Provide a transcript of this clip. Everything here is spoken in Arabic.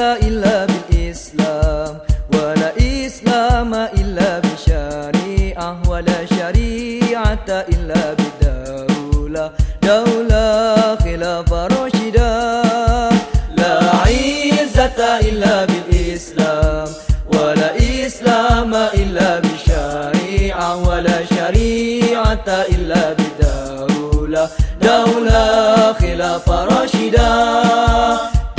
إلا بالإسلام ولا إسلام إلا بشريعة ولا شريعة إلا بدولة. دولة خلاف رشدة لا عزة إلا بالإسلام ولا إسلام إلا بشريعة ولا شريعة إلا بدولة. دولة خلاف رشدة